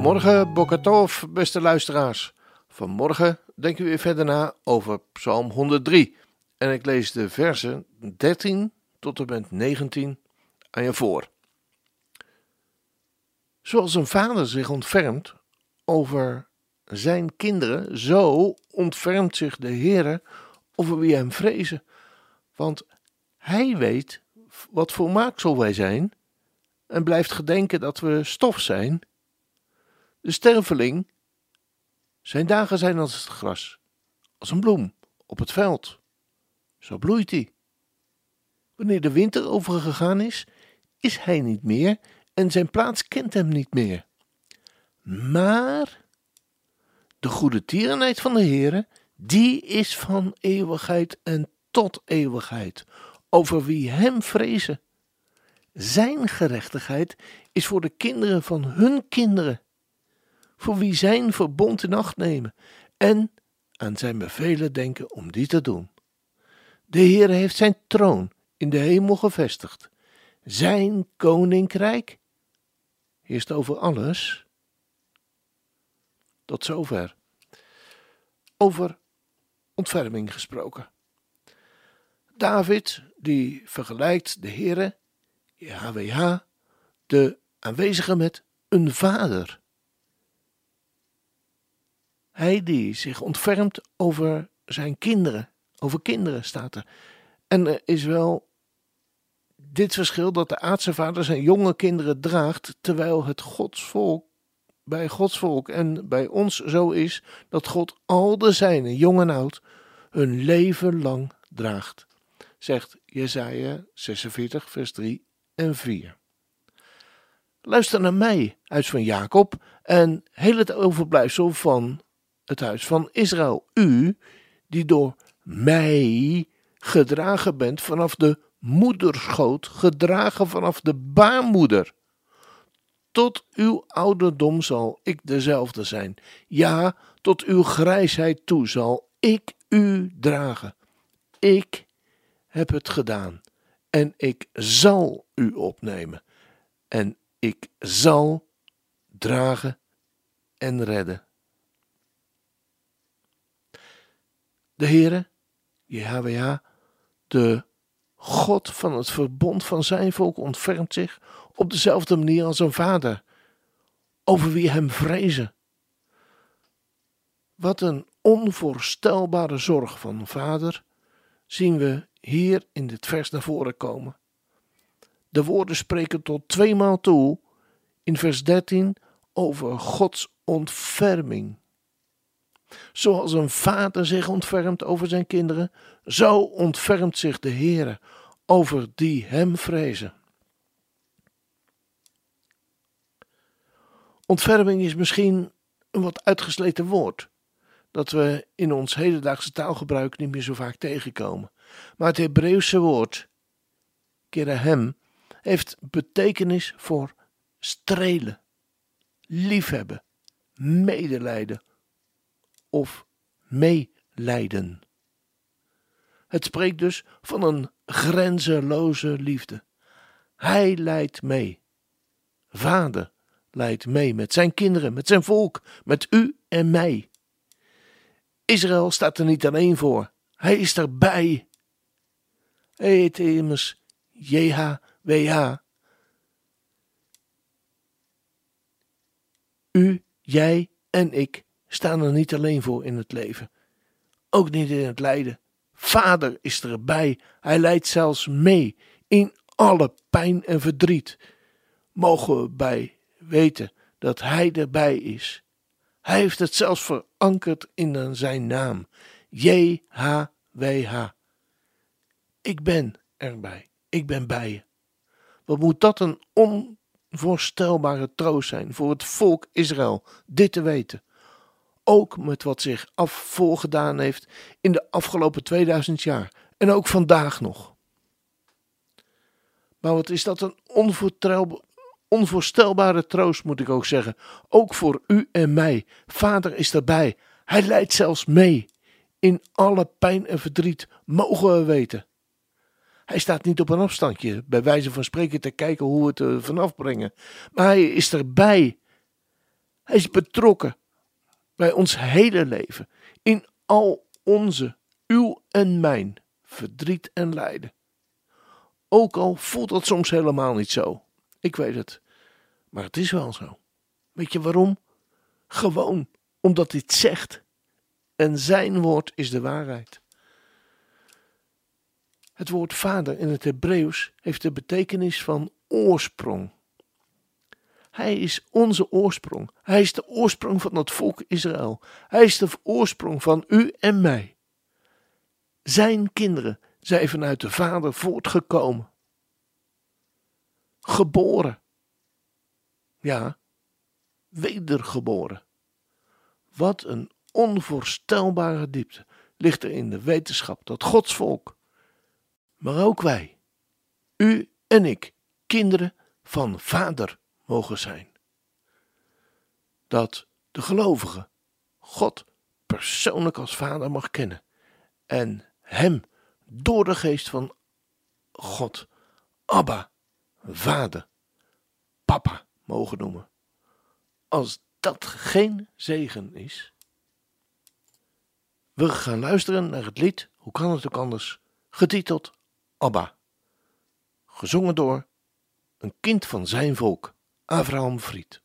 Goedemorgen, Bokatov, beste luisteraars. Vanmorgen denken we weer verder na over Psalm 103. En ik lees de versen 13 tot en met 19 aan je voor. Zoals een vader zich ontfermt over zijn kinderen, zo ontfermt zich de Heere over wie hem vrezen. Want hij weet wat voor maaksel wij zijn en blijft gedenken dat we stof zijn. De sterveling zijn dagen zijn als het gras, als een bloem op het veld. Zo bloeit hij. Wanneer de winter overgegaan is, is hij niet meer en zijn plaats kent hem niet meer. Maar de goede tierenheid van de Heere, die is van eeuwigheid en tot eeuwigheid, over wie hem vrezen. Zijn gerechtigheid is voor de kinderen van hun kinderen voor wie zijn verbond in acht nemen en aan zijn bevelen denken om die te doen. De Heer heeft zijn troon in de hemel gevestigd. Zijn koninkrijk heerst over alles. Tot zover. Over ontferming gesproken. David, die vergelijkt de Heere, JHWH, de aanwezige met een vader. Hij die zich ontfermt over zijn kinderen. Over kinderen staat er. En er is wel dit verschil dat de aardse vader zijn jonge kinderen draagt, terwijl het godsvolk bij Gods volk en bij ons zo is dat God al de zijnen, jong en oud, hun leven lang draagt, zegt Jesaja 46, vers 3 en 4. Luister naar mij, huis van Jacob, en heel het overblijfsel van het huis van Israël. U, die door mij gedragen bent vanaf de moederschoot, gedragen vanaf de baarmoeder. Tot uw ouderdom zal ik dezelfde zijn. Ja, tot uw grijsheid toe zal ik u dragen. Ik heb het gedaan en ik zal u opnemen en ik zal dragen en redden. De Heere, JHWH, de God van het verbond van zijn volk ontfermt zich op dezelfde manier als een vader, over wie hem vrezen. Wat een onvoorstelbare zorg van vader zien we hier in dit vers naar voren komen. De woorden spreken tot tweemaal toe in vers 13 over Gods ontferming. Zoals een vader zich ontfermt over zijn kinderen, zo ontfermt zich de Heere over die hem vrezen. Ontferming is misschien een wat uitgesleten woord, dat we in ons hedendaagse taalgebruik niet meer zo vaak tegenkomen. Maar het Hebreeuwse woord, kerahem, heeft betekenis voor strelen, liefhebben, medelijden of meelijden. Het spreekt dus van een grenzeloze liefde. Hij leidt mee. Vader leidt mee met zijn kinderen, met zijn volk, met u en mij. Israël staat er niet alleen voor, hij is erbij. Hij heet immers JHWH. U, jij en ik staan er niet alleen voor in het leven. Ook niet in het lijden. Vader is erbij. Hij leidt zelfs mee in alle pijn en verdriet. Mogen we bij weten dat Hij erbij is. Hij heeft het zelfs verankerd in zijn naam. JHWH. Ik ben erbij. Ik ben bij je. Wat moet dat een onvoorstelbare troost zijn voor het volk Israël, dit te weten. Ook met wat zich af voorgedaan heeft in de afgelopen 2000 jaar en ook vandaag nog. Maar wat is dat een onvoorstelbare troost, moet ik ook zeggen. Ook voor u en mij. Vader is erbij. Hij leidt zelfs mee. In alle pijn en verdriet mogen we weten. Hij staat niet op een afstandje, bij wijze van spreken te kijken hoe we het er vanaf brengen. Maar hij is erbij. Hij is betrokken bij ons hele leven. In al onze, uw en mijn, verdriet en lijden. Ook al voelt dat soms helemaal niet zo. Ik weet het. Maar het is wel zo. Weet je waarom? Gewoon omdat het zegt. En zijn woord is de waarheid. Het woord vader in het Hebreeuws heeft de betekenis van oorsprong. Hij is onze oorsprong. Hij is de oorsprong van het volk Israël. Hij is de oorsprong van u en mij. Zijn kinderen zijn vanuit de Vader voortgekomen. Geboren. Ja, wedergeboren. Wat een onvoorstelbare diepte ligt er in de wetenschap dat Gods volk, maar ook wij, u en ik, kinderen van Vader mogen zijn. Dat de gelovige God persoonlijk als Vader mag kennen en Hem door de geest van God, Abba, Vader, Papa mogen noemen. Als dat geen zegen is. We gaan luisteren naar het lied, hoe kan het ook anders, getiteld Abba. Gezongen door een kind van zijn volk, Abraham Fried.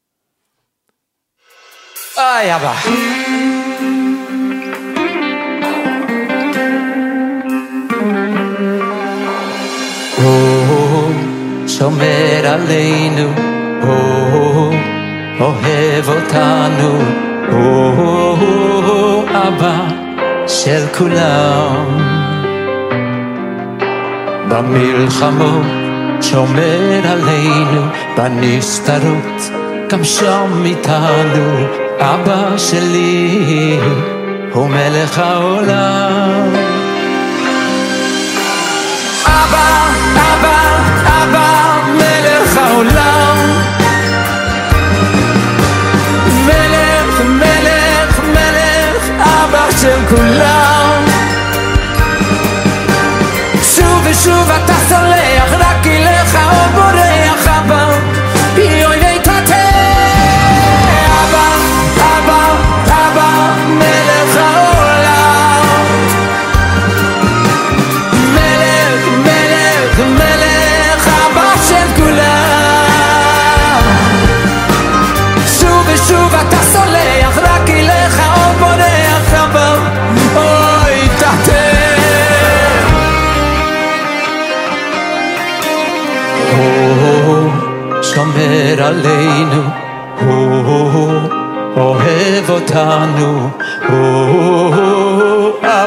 Ah, Abba. שומר עלינו, אוהב אותנו, אבא של כולם. במלחמות שומר עלינו, בנסתרות גם שם איתנו, אבא שלי הוא מלך העולם. אבא, אבא, אבא, מלך העולם. מלך, מלך, מלך, אבא של כולם.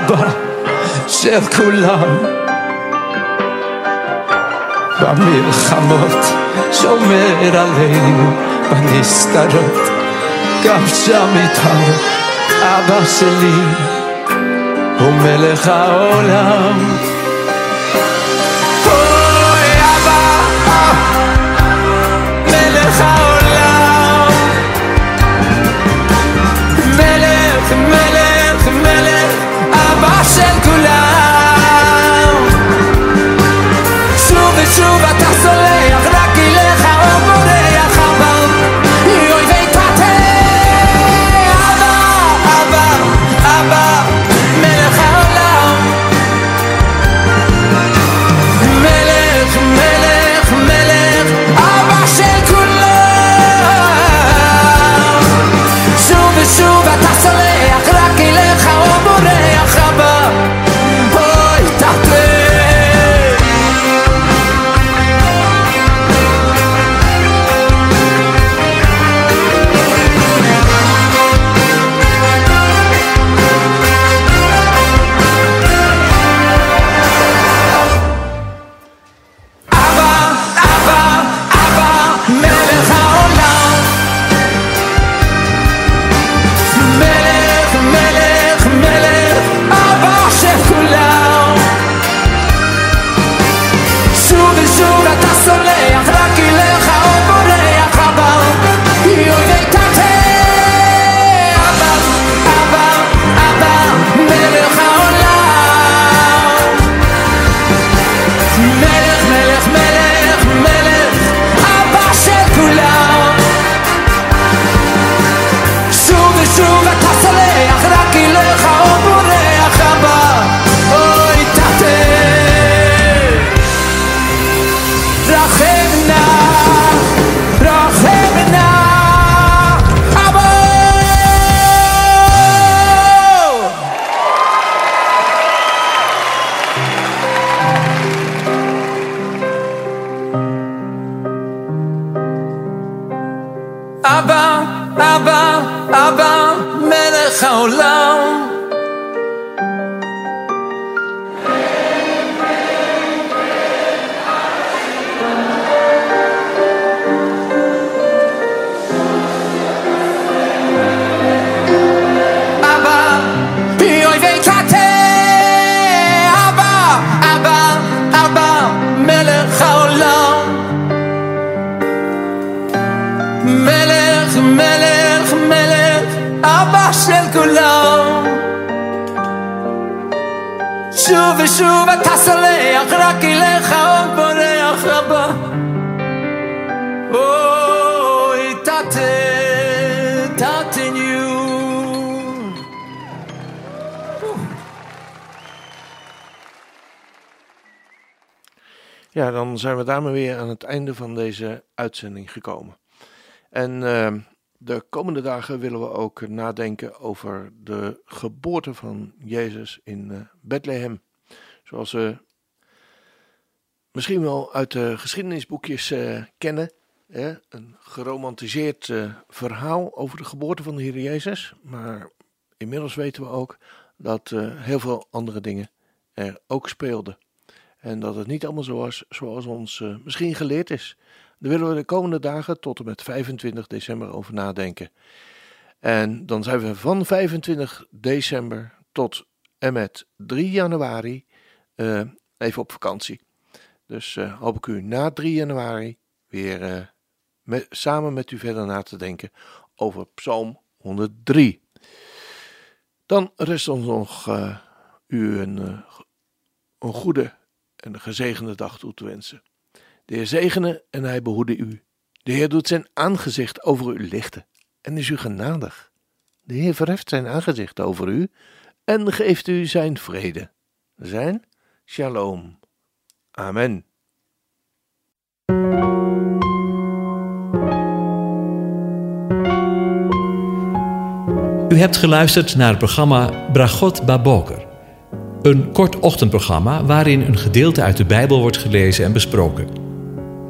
אבא של כולם. במלחמות שומר עלינו, בנסתרות, גם שם איתנו, אבא שלי הוא מלך העולם. אוי אבא, אה, מלך העולם. שוב ושוב אתה סולח, רק אליך עוד בורח אבא. אוי, תתה, תתנו. Ja, dan zijn we daarmee weer aan het einde van deze uitzending gekomen. En eh, de komende dagen willen we ook nadenken over de geboorte van Jezus in eh, Bethlehem. Zoals we misschien wel uit de geschiedenisboekjes eh, kennen. Een geromantiseerd eh, verhaal over de geboorte van de Heer Jezus. Maar inmiddels weten we ook dat heel veel andere dingen er ook speelden. En dat het niet allemaal zo was zoals ons misschien geleerd is. Daar willen we de komende dagen tot en met 25 december over nadenken. En dan zijn we van 25 december tot en met 3 januari eh, even op vakantie. Dus eh, hoop ik u na 3 januari weer eh, samen met u verder na te denken over Psalm 103. Dan rest ons nog u een, een goede en gezegende dag toe te wensen. De Heer zegene en hij behoede u. De Heer doet zijn aangezicht over u lichten en is u genadig. De Heer verheft zijn aangezicht over u en geeft u zijn vrede. Zijn shalom. Amen. U hebt geluisterd naar het programma Bragot Baboker. Een kort ochtendprogramma waarin een gedeelte uit de Bijbel wordt gelezen en besproken.